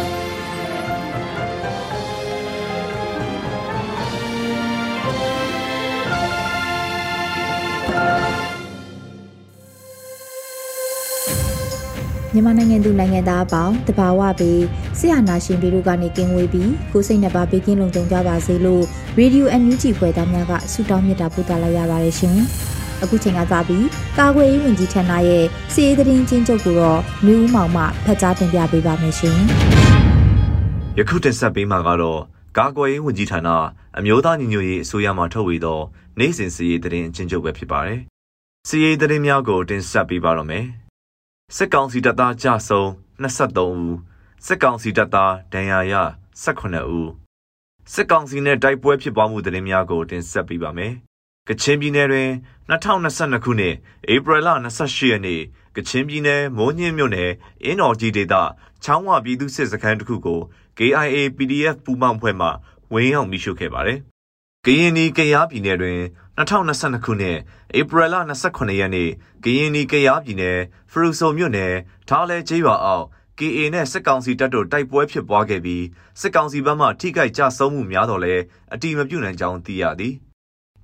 ။ မြန်မာနိုင်ငံသူနိုင်ငံသားအပေါင်းတဘာဝပြီးဆရာနာရှင်ပြည်တို့ကနေကင်းဝေးပြီးကိုစိတ်နှပါဘေးကင်းလုံခြုံကြပါစေလို့ရေဒီယိုအန်ယူဂျီဖွယ်သားများကဆုတောင်းမြတ်တာပို့သလာရပါတယ်ရှင်။အခုချိန်ကစပြီးကာကွယ်ရေးဝန်ကြီးဌာနရဲ့စီးရေးသတင်းချင်းချုပ်ကိုတော့မျိုးဦးမောင်မှဖတ်ကြားတင်ပြပေးပါမယ်ရှင်။ယခုတင်ဆက်ပေးမှာကတော့ကာကွယ်ရေးဝန်ကြီးဌာနအမျိုးသားညီညွတ်ရေးအစိုးရမှထုတ်ဝေသောနိုင်စဉ်စီးရေးသတင်းချင်းချုပ်ပဲဖြစ်ပါတယ်။စီးရေးသတင်းများကိုတင်ဆက်ပေးပါတော့မယ်။ စစ်ကောင်စီတပ်သားကြဆုံး23ဦးစစ်ကောင်စီတပ်သားဒဏ်ရာရ18ဦးစစ်ကောင်စီနဲ့တိုက်ပွဲဖြစ်ပွားမှုသတင်းများကိုတင်ဆက်ပေးပါမယ်။ကချင်ပြည်နယ်တွင်2022ခုနှစ်ဧပြီလ28ရက်နေ့ကချင်ပြည်နယ်မိုးညင်းမြို့နယ်အင်းတော်ကြီးဒေသချောင်းဝပြည်သူစစ်စခန်းတစ်ခုကို KIA PDF ပူးပေါင်းဖွဲ့မှဝင်းအောင်မိရှုခဲ့ပါတယ်။ကရင်နီကရားပြည်နယ်တွင် 2022ခုနှစ်ဧပြီလ28ရက်နေ့ကရင်နီကရားပြည်နယ်ဖရူဆိုမြို့နယ်ထားလဲကျေးရွာအောက် KA နဲ့စစ်ကောင်စီတပ်တို့တိုက်ပွဲဖြစ်ပွားခဲ့ပြီးစစ်ကောင်စီဘက်မှထိခိုက်ကြဆုံးမှုများတော့လဲအတိမပြုနိုင်ကြောင်းသိရသည်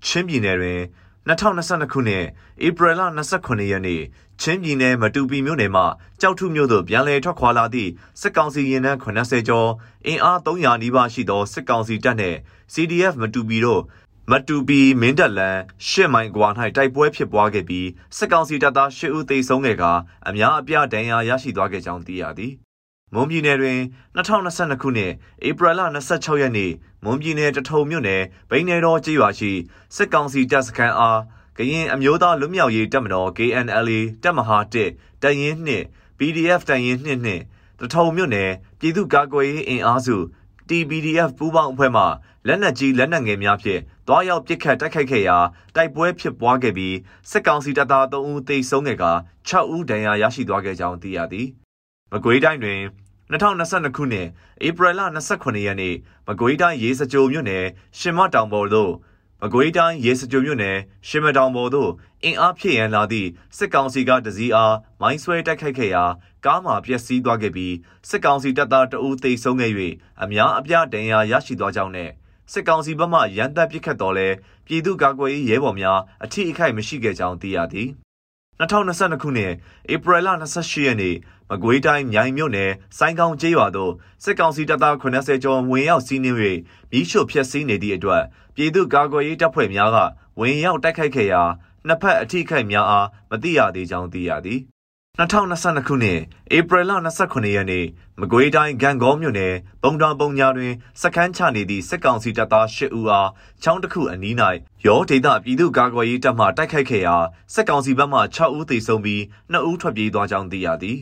ချင်းပြည်နယ်တွင်2022ခုနှစ်ဧပြီလ29ရက်နေ့ချင်းပြည်နယ်မတူပီမြို့နယ်မှကြောက်ထုမြို့သို့ပြန်လည်ထွက်ခွာလာသည့်စစ်ကောင်စီရင်နှန်း80ကျော်အင်အား300နီးပါးရှိသောစစ်ကောင်စီတပ်နှင့် CDF မတူပီတို့ မတူပီမင်းတပ်လန်ရှစ်မိုင်ကွာ၌တိုက်ပွဲဖြစ်ပွားခဲ့ပြီးစစ်ကောင်စီတပ်သား၈ဦးသေဆုံးခဲ့ကအများအပြားဒဏ်ရာရရှိသွားခဲ့ကြောင်းသိရသည်။မွန်ပြည်နယ်တွင်2022ခုနှစ်ဧပြီလ26ရက်နေ့မွန်ပြည်နယ်တထုံမြို့နယ်ဘိန်းနယ်တော်ကျေးရွာရှိစစ်ကောင်စီတပ်စခန်းအားကရင်အမျိုးသားလွတ်မြောက်ရေးတပ်မတော် KNLA တပ်မဟာ1တပ်ရင်းနှင့် PDF တပ်ရင်းနှင့်နှင့်တထုံမြို့နယ်ပြည်သူ့ကာကွယ်ရေးအင်အားစု TPDF ပူးပေါင်းအဖွဲ့မှလက်နက်ကြီးလက်နက်ငယ်များဖြင့်တွားရောက်ပစ်ခတ်တိုက်ခိုက်ခဲ့ရာတိုက်ပွဲဖြစ်ပွားခဲ့ပြီးစစ်ကောင်စီတပ်သား3ဦးသေဆုံးခဲ့က6ဦးဒဏ်ရာရရှိသွားခဲ့ကြောင်းသိရသည်။မကွေးတိုင်းတွင်2022ခုနှစ်ဧပြီလ28ရက်နေ့မကွေးတိုင်းရေစကြိုမြို့နယ်ရှင်မတောင်ပေါ်သို့မကွေးတိုင်းရေစကြိုမြို့နယ်ရှင်မတောင်ပေါ်သို့အင်အားဖြည့်ရန်လာသည့်စစ်ကောင်စီကတစည်းအားမိုင်းဆွဲတိုက်ခိုက်ခဲ့ရာ ကားမှာပျက်စီးသွားခဲ့ပြီးစစ်ကောင်စီတပ်သားတအူးသေဆုံးခဲ့၍အများအပြားဒဏ်ရာရရှိသွားကြောင်းနဲ့စစ်ကောင်စီဘက်မှရန်တပ်ပစ်ခတ်တော်လဲပြည်သူ့ကာကွယ်ရေးရဲဘော်များအထိအခိုက်မရှိခဲ့ကြောင်းသိရသည်2022ခုနှစ်ဧပြီလ28ရက်နေ့မကွေးတိုင်းမြိုင်မြို့နယ်စိုင်းကောင်းကျေးရွာသို့စစ်ကောင်စီတပ်သား80ကျော်ဝင်ရောက်စီးနင်း၍မိရှုဖျက်ဆီးနေသည့်အတွက်ပြည်သူ့ကာကွယ်ရေးတပ်ဖွဲ့များကဝင်ရောက်တိုက်ခိုက်ခဲ့ရာနှစ်ဖက်အထိခိုက်များအားမသိရသေးကြောင်းသိရသည် 2022ခုနှစ်ဧပြီလ29ရက်နေ့မကွေးတိုင်းဂံကောမြို့နယ်ပုံတော်ပုံညာတွင်စခန်းချနေသည့်စစ်ကောင်စီတပ်သား၈ဦးအားချောင်းတစ်ခုအနီး၌ရောဒေသပြည်သူ့ကာကွယ်ရေးတပ်မှတိုက်ခိုက်ခဲ့ရာစစ်ကောင်စီဘက်မှ6ဦးသေဆုံးပြီး2ဦးထွက်ပြေးသွားကြောင်းသိရသည်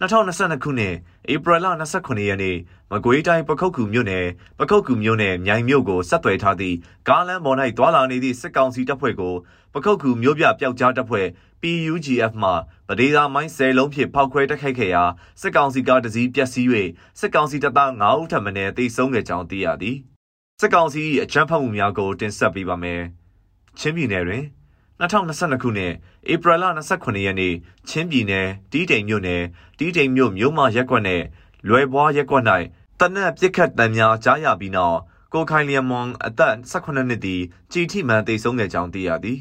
2022ခုနှစ်ဧပြီလ29ရက်နေ့မကွေးတိုင်းပခုတ်ကူမြို့နယ်ပခုတ်ကူမြို့နယ်မြိုင်မြို့ကိုဆက်သွယ်ထားသည့်ကားလမ်းပေါ်၌တွာလာနေသည့်စစ်ကောင်စီတပ်ဖွဲ့ကိုပခုတ်ကူမြို့ပြပျောက်ကြားတပ်ဖွဲ့ PUGF မှဗဒေသာမိုင်း၁၀လုံးဖြင့်ဖောက်ခွဲတိုက်ခိုက်ခဲ့ရာစစ်ကောင်စီကတစည်းပျက်စီး၍စစ်ကောင်စီတပ်သား9ဦးထပ်မံတေဆုံးခဲ့ကြောင်းသိရသည်စစ်ကောင်စီ၏အကြမ်းဖက်မှုများကိုတင်ဆက်ပေးပါမယ်ချင်းပြည်နယ်တွင်2022ခုနှစ်ဧပြီလ29ရက်နေ့ချင်းပြည်နယ်တီးတိမ်မြို့နယ်တီးတိမ်မြို့မြို့မရက်ကွက်နဲ့လွယ်ပွားရက်ကွက်၌တနက်ပြစ်ခတ်တံများကြားရပြီးနောက်ကိုခိုင်လျံမွန်အသက်18နှစ်သည်ကြည်ထိမှန်တေဆုံးခဲ့ကြောင်းသိရသည်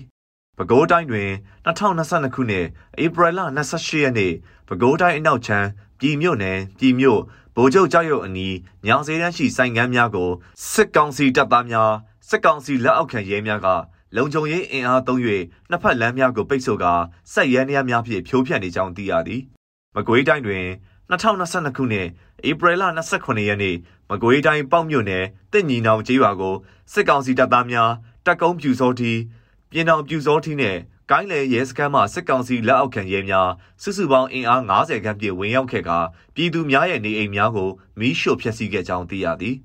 ပဲခူးတိုင်းတွင်2022ခုနှစ်ဧပြီလ28ရက်နေ့ပဲခူးတိုင်းအနောက်ချမ်းပြည်မြို့နယ်ပြည်မြို့ဗိုလ်ချုပ်ကြောက်ရုပ်အနီးညောင်စေးတန်းရှိဆိုင်ကမ်းများကိုစစ်ကောင်စီတပ်သားများစစ်ကောင်စီလက်အောက်ခံရဲများကလုံခြုံရေးအင်အားသုံး၍နှစ်ဖက်လမ်းများကိုပိတ်ဆို့ကာဆက်ရဲနေရများဖြင့်ဖြိုးဖျက်နေကြောင်းသိရသည်။မကွေးတိုင်းတွင်2022ခုနှစ်ဧပြီလ28ရက်နေ့မကွေးတိုင်းပေါ့မြို့နယ်တစ်ညီနောင်ကျေးရွာကိုစစ်ကောင်စီတပ်သားများတပ်ကုန်းပြူစောတီ ပြည်တော်ပြူစောတီနဲ့ကိုင်းလေရဲစခန်းမှစစ်ကောင်စီလက်အောက်ခံရဲများစုစုပေါင်းအင်အား90ခန့်ပြည့်ဝင်ရောက်ခဲ့ကပြည်သူများရဲ့နေအိမ်များကိုမီးရှို့ဖျက်ဆီးခဲ့ကြောင်းသိရသည်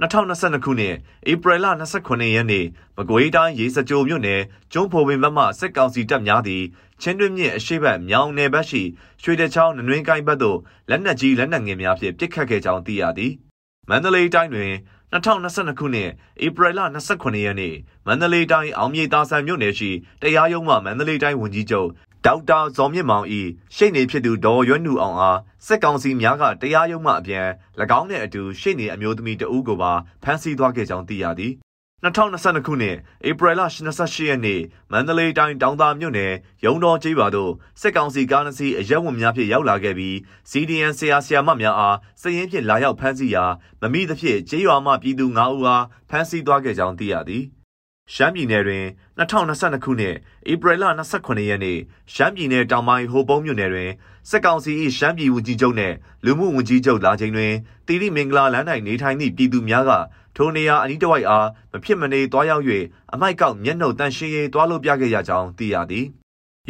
2022ခုနှစ်ဧပြီလ29ရက်နေ့မကွေးတိုင်းရေစကြိုမြို့နယ်ကျွန်းဖိုပင်ဘက်မှစစ်ကောင်စီတပ်များသည်ချင်းတွင်းမြစ်အရှိတ်မြောင်နယ်ဘက်ရှိရွှေတချောင်းနွင်းကိုင်းဘက်သို့လက်နက်ကြီးလက်နက်ငယ်များဖြင့်ပစ်ခတ်ခဲ့ကြောင်းသိရသည်မန္တလေးတိုင်းတွင် 2022ခုနှစ်ဧပြီလ29ရက်နေ့မန္တလေးတိုင်းအောင်မြေသာဆန်မြို့နယ်ရှိတရားရုံးမှမန္တလေးတိုင်းဝန်ကြီးချုပ်ဒေါက်တာဇော်မြင့်မောင်၏ရှေ့နေဖြစ်သူဒေါ်ရွတ်နူအောင်အားစက်ကောင်စီများကတရားရုံးမှအပြန်၎င်းနှင့်အတူရှေ့နေအမျိုးသမီးတဦးကိုပါဖမ်းဆီးသွားခဲ့ကြောင်းသိရသည် 2022ခုနှစ်ဧပြီလ28ရက်နေ့မန္တလေးတိုင်းတောင်သာမြို့နယ်ရုံတော်ကျေးရွာသို့စစ်ကောင်စီကားနှစ်စီးအရက်ဝတ်များဖြင့်ရောက်လာခဲ့ပြီး CDN ဆရာဆရာမများအားစည်ရင်ဖြင့်လာရောက်ဖမ်းဆီးရာမမိသဖြင့်ကျေးရွာမှပြည်သူ9ဦးအားဖမ်းဆီးသွားခဲ့ကြောင်းသိရသည်။ ရှမ်းပြည်နယ်တွင်2022ခုနှစ်ဧပြီလ28ရက်နေ့ရှမ်းပြည်နယ်တောင်ပိုင်းဟိုပုံးမြို့နယ်တွင်စစ်ကောင်စီ၏ရှမ်းပြည်ဝန်ကြီးချုပ်နှင့်လူမှုဝန်ကြီးချုပ်လာချိန်တွင်တီရီမင်္ဂလာလမ်း၌နေထိုင်သည့်ပြည်သူများကထိုနေရာအနီးတစ်ဝိုက်အားမဖြစ်မနေတွားရောက်၍အမိုက်ကောက်မျက်နှုတ်တန်ရှင်းရေးတွားလို့ပြခဲ့ရကြောင်းသိရသည်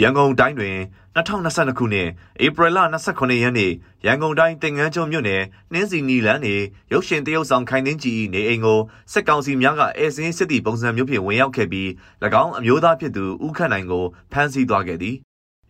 ရန်ကုန်တိုင်းတွင်2022ခုနှစ်ဧပြီလ29ရက်နေ့ရန်ကုန်တိုင်းတင်ငန်းကျွန်းမြို့နယ်နှင်းစီနီလန်းနေရုပ်ရှင်တရုတ်ဆောင်ခိုင်နှင်းကြီးနေအိမ်ကိုစစ်ကောင်စီများကအဲစင်းစစ်တီပုံစံမျိုးဖြင့်ဝင်ရောက်ခဲ့ပြီး၎င်းအမျိုးသားဖြစ်သူဦးခန့်နိုင်ကိုဖမ်းဆီးသွားခဲ့သည်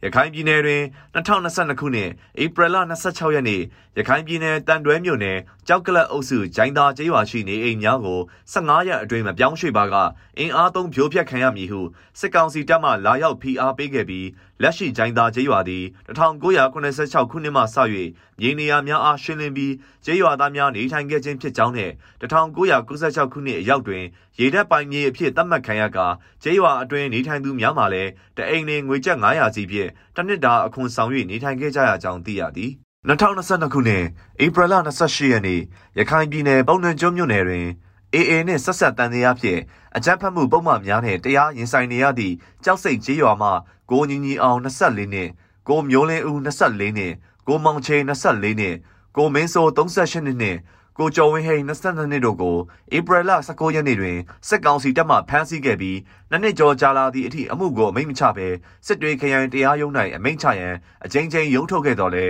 ရခိုင်ပြည်နယ်တွင်2022ခုနှစ်ဧပြီလ26ရက်နေ့ရခိုင်ပြည်နယ်တန်တွဲမြို့နယ်ကြောက်ကလပ်အုပ်စုဂျိုင်းသာကျေးရွာရှိနေအိမ်များကို15ရက်အတွင်းမပြောင်းရွှေ့ပါကအင်အားသုံးဖြိုးဖျက်ခံရမည်ဟုစစ်ကောင်စီတပ်မှလာရောက်ဖိအားပေးခဲ့ပြီး လက်ရှိဂျိုင်းသာကျေးရွာသည်1986ခုနှစ်မှစ၍မြေနေရာများအားရှင်းလင်းပြီးကျေးရွာသားများနေထိုင်ခဲ့ခြင်းဖြစ်ကြောင်းနှင့်1996ခုနှစ်အရောက်တွင်ရေတပ်ပိုင်မြေအဖြစ်သတ်မှတ်ခံရကကျေးရွာအတွင်းနေထိုင်သူများမှလည်းတအိမ်လင်ငွေကျပ်900စီဖြင့်တစ်နှစ်တာအခွန်ဆောင်၍နေထိုင်ခဲ့ကြရကြောင်းသိရသည်2022ခုနှစ်ဧပြီလ28ရက်နေ့ရခိုင်ပြည်နယ်ပုံနှံကျွန်းမြို့နယ်တွင် AA နှင့်ဆက်ဆက်တန်တရားဖြင့်အကြမ်းဖက်မှုပုံမှန်များနှင့်တရားရင်ဆိုင်နေရသည့်ကြောက်စိတ်ကြေးရွာမှကိုညီညီအောင်24နှစ်ကိုမျိုးလင်းဦး24နှစ်ကိုမောင်ချင်း24နှစ်ကိုမင်းစိုး38နှစ်နှင့်ကိုကျော်ဝင်းဟိန်22နှစ်တို့ကိုဧပြီလ19ရက်နေ့တွင်စစ်ကောင်စီတပ်မှဖမ်းဆီးခဲ့ပြီးနှစ်နှစ်ကျော်ကြာလာသည့်အထိအမှုကိုအမိန့်မချဘဲစစ်တွေခရိုင်တရားရုံး၌အမိန့်ချရန်အကြိမ်ကြိမ်ရုံးထုတ်ခဲ့တော်လဲ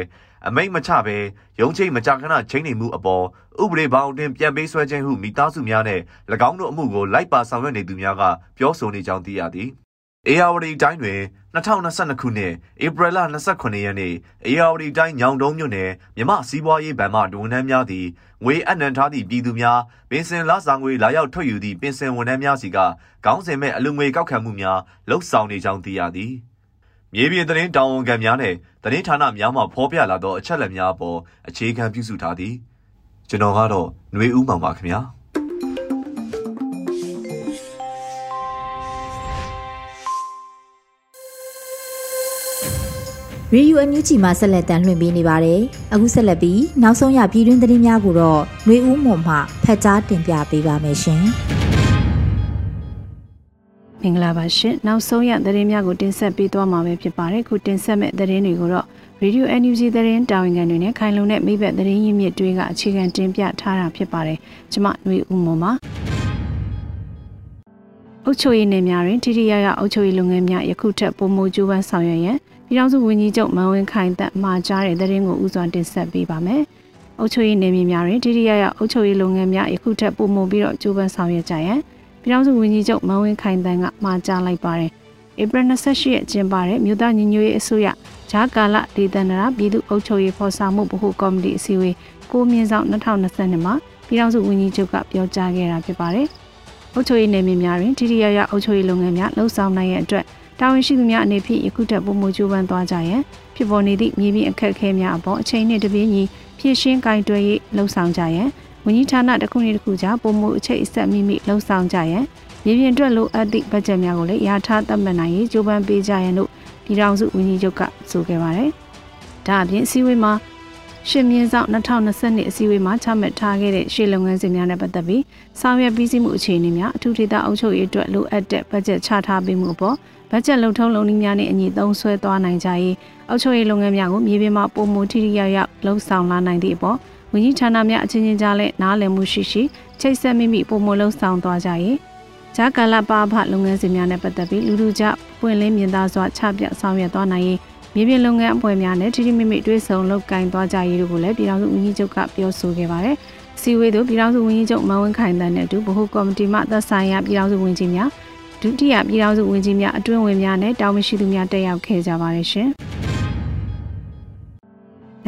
အမိန့်မချဘဲရုံးချိန်မကြာခဏချိန်နေမှုအပေါ်ဥပဒေဘောင်တွင်ပြန်ပေးဆွဲခြင်းဟုမိသားစုများနဲ့၎င်းတို့အမှုကိုလိုက်ပါဆောင်ရွက်နေသူများကပြောဆိုနေကြောင်းသိရသည်အေယာဝတီတိုင်းတွင်2022ခုနှစ်ဧပြီလ29ရက်နေ့အေယာဝတီတိုင်းညောင်တုံးမြို့နယ်မြမစီးပွားရေးဗန်မှဒဝန်ထမ်းများသည်ငွေအနှံထားသည့်ပြည်သူများပင်စင်လစာငွေလာရောက်ထွက်ယူသည့်ပင်စင်ဝန်ထမ်းများစီကခေါင်းစဉ်မဲ့အလူငွေကောက်ခံမှုများလှုပ်ဆောင်နေကြောင်းသိရသည် မြေပြင်သတင်းတောင်ဝန်ခံများနဲ့သတင်းဌာနများမှဖော်ပြလာသောအချက်အလက်များအပေါ်အခြေခံပြုစုထားသည်ကျွန်တော်ကတော့ຫນွေဦးမောင်ပါခင်ဗျာရေယူအန်ယူဂျီမှာဆက်လက်တမ်းလွှင့်ပေးနေပါတယ်။အခုဆက်လက်ပြီးနောက်ဆုံးရပြည်တွင်းသတင်းများကိုတော့ຫນွေဦးမွန်မှဖတ်ကြားတင်ပြပေးပါမယ်ရှင်။ မင်္ဂလာပါရှင်။နောက်ဆုံးရသတင်းများကိုတင်ဆက်ပေးသွားမှာပဲဖြစ်ပါတယ်။ခုတင်ဆက်မဲ့သတင်းတွေကိုတော့ Radio NUG သတင်းတာဝန်ခံတွေနဲ့ခိုင်လုံတဲ့မိဘသတင်းရင်းမြစ်တွေကအခြေခံတင်ပြထားတာဖြစ်ပါတယ်။ကျွန်မຫນွေဦးမွန်ပါ။အုတ်ချိုရည်နယ်များတွင်ထိထိရရအုတ်ချိုရည်လုပ်ငန်းများယခုထက်ပိုမိုကျိုးပန်းဆောင်ရွက်ရန်ပြည်ထောင်စုဝန်ကြီးချုပ်မန်ဝင်းခိုင်သက်မှာကြားတဲ့သတင်းကိုဥစွာတင်ဆက်ပေးပါမယ်။အုပ်ချုပ်ရေးနယ်မြေများတွင်တိတိယယအုပ်ချုပ်ရေးလုပ်ငန်းများယခုထက်ပိုမိုပြီးတော့ကြိုးပမ်းဆောင်ရွက်ကြရန် ပြည်ထောင်စုဝန်ကြီးချုပ်မန်ဝင်းခိုင်တန်းကမှာကြားလိုက်ပါတယ်။ဧပြီ28ရက်ကျင်းပတဲ့မြို့သားညီညွတ်ရေးအစိုးရဂျာကာလဒေသန္တရပြည်သူ့အုပ်ချုပ်ရေးဖော်ဆောင်မှုဗဟိုကော်မတီအစည်းအဝေးကိုမြင့်ဆောင်2022မှာပြည်ထောင်စုဝန်ကြီးချုပ်ကပြောကြားခဲ့တာဖြစ်ပါတယ်။အုပ်ချုပ်ရေးနယ်မြေများတွင်တိတိယယအုပ်ချုပ်ရေးလုပ်ငန်းများလှုပ်ဆောင်နိုင်ရတဲ့အတွက်တာဝန်ရှိသူများအနေဖြင့်ယခုထက်ပိုမိုကြိုးပမ်းသွားကြရန်ဖြစ်ပေါ်နေသည့်မြေပြင်အခက်အခဲများအပေါ်အချိန်နှင့်တပြေးညီဖြည့်ရှင်းကင်တွယ်ရေးလှုံ့ဆော်ကြရန် ဝန်ကြီးဌာနတစ်ခုနဲ့တစ်ခုကြားပုံမှုအချိတ်အဆက်မိမိလှုံ့ဆော်ကြရန်မြေပြင်အတွက်လိုအပ်သည့်ဘတ်ဂျက်များကိုလည်းရာထားသတ်မှတ်နိုင်ရေးကြိုးပမ်းပေးကြရန်လို့ပြည်ထောင်စုဝန်ကြီးချုပ်ကဆိုခဲ့ပါတယ်။ဒါအပြင်စီဝေးမှာရှင်မြင်းဆောင်2020အစည်းအဝေးမှာချမှတ်ထားခဲ့တဲ့ရှေ့လုပ်ငန်းစဉ်များနဲ့ပတ်သက်ပြီးဆောင်ရွက်ပြီးစီးမှုအခြေအနေများအထူးဒေသအုပ်ချုပ်ရေးအတွက်လိုအပ်တဲ့ဘတ်ဂျက်ချထားပေးမှုအပေါ်ဘတ်ဂျက်လုံထုံးလုံနည်းများနဲ့အညီသုံးဆွဲသွားနိုင်ကြရေးအုပ်ချုပ်ရေးလုပ်ငန်းများကိုမြေပြင်မှာပုံမူထိထိရောက်ရောက်လှုပ်ဆောင်လာနိုင်သည့်အပေါ် ဝန်ကြီးဌာနများအချင်းချင်းကြားလည်းနားလည်မှုရှိရှိချိတ်ဆက်မိမိပုံမလှုပ်ဆောင်သွားကြရေးဂျာကာလပါဖလုပ်ငန်းစဉ်များနဲ့ပတ်သက်ပြီးလူလူကြပွင့်လင်းမြင်သာစွာချပြဆောင်ရွက်သွားနိုင်ရေးမြေပြင်လုပ်ငန်းအဖွဲ့များနဲ့ထိထိမိမိတွေ့ဆုံလုပ်ကိုင်သွားကြရေးတို့ကိုလည်းပြည်ထောင်စုဝန်ကြီးချုပ်ကပြောဆိုခဲ့ပါတယ်။စီဝေးသို့ပြည်ထောင်စုဝန်ကြီးချုပ်မန်ဝင်းခိုင်တန်းနဲ့အတူဗဟိုကော်မတီမှသက်ဆိုင်ရာပြည်ထောင်စုဝန်ကြီးများဒုတိယပြည်ထောင်စုဝန်ကြီးများအတွင်းဝင်များနဲ့တာဝန်ရှိသူများတက်ရောက်ခဲ့ကြပါတယ်ရှင်။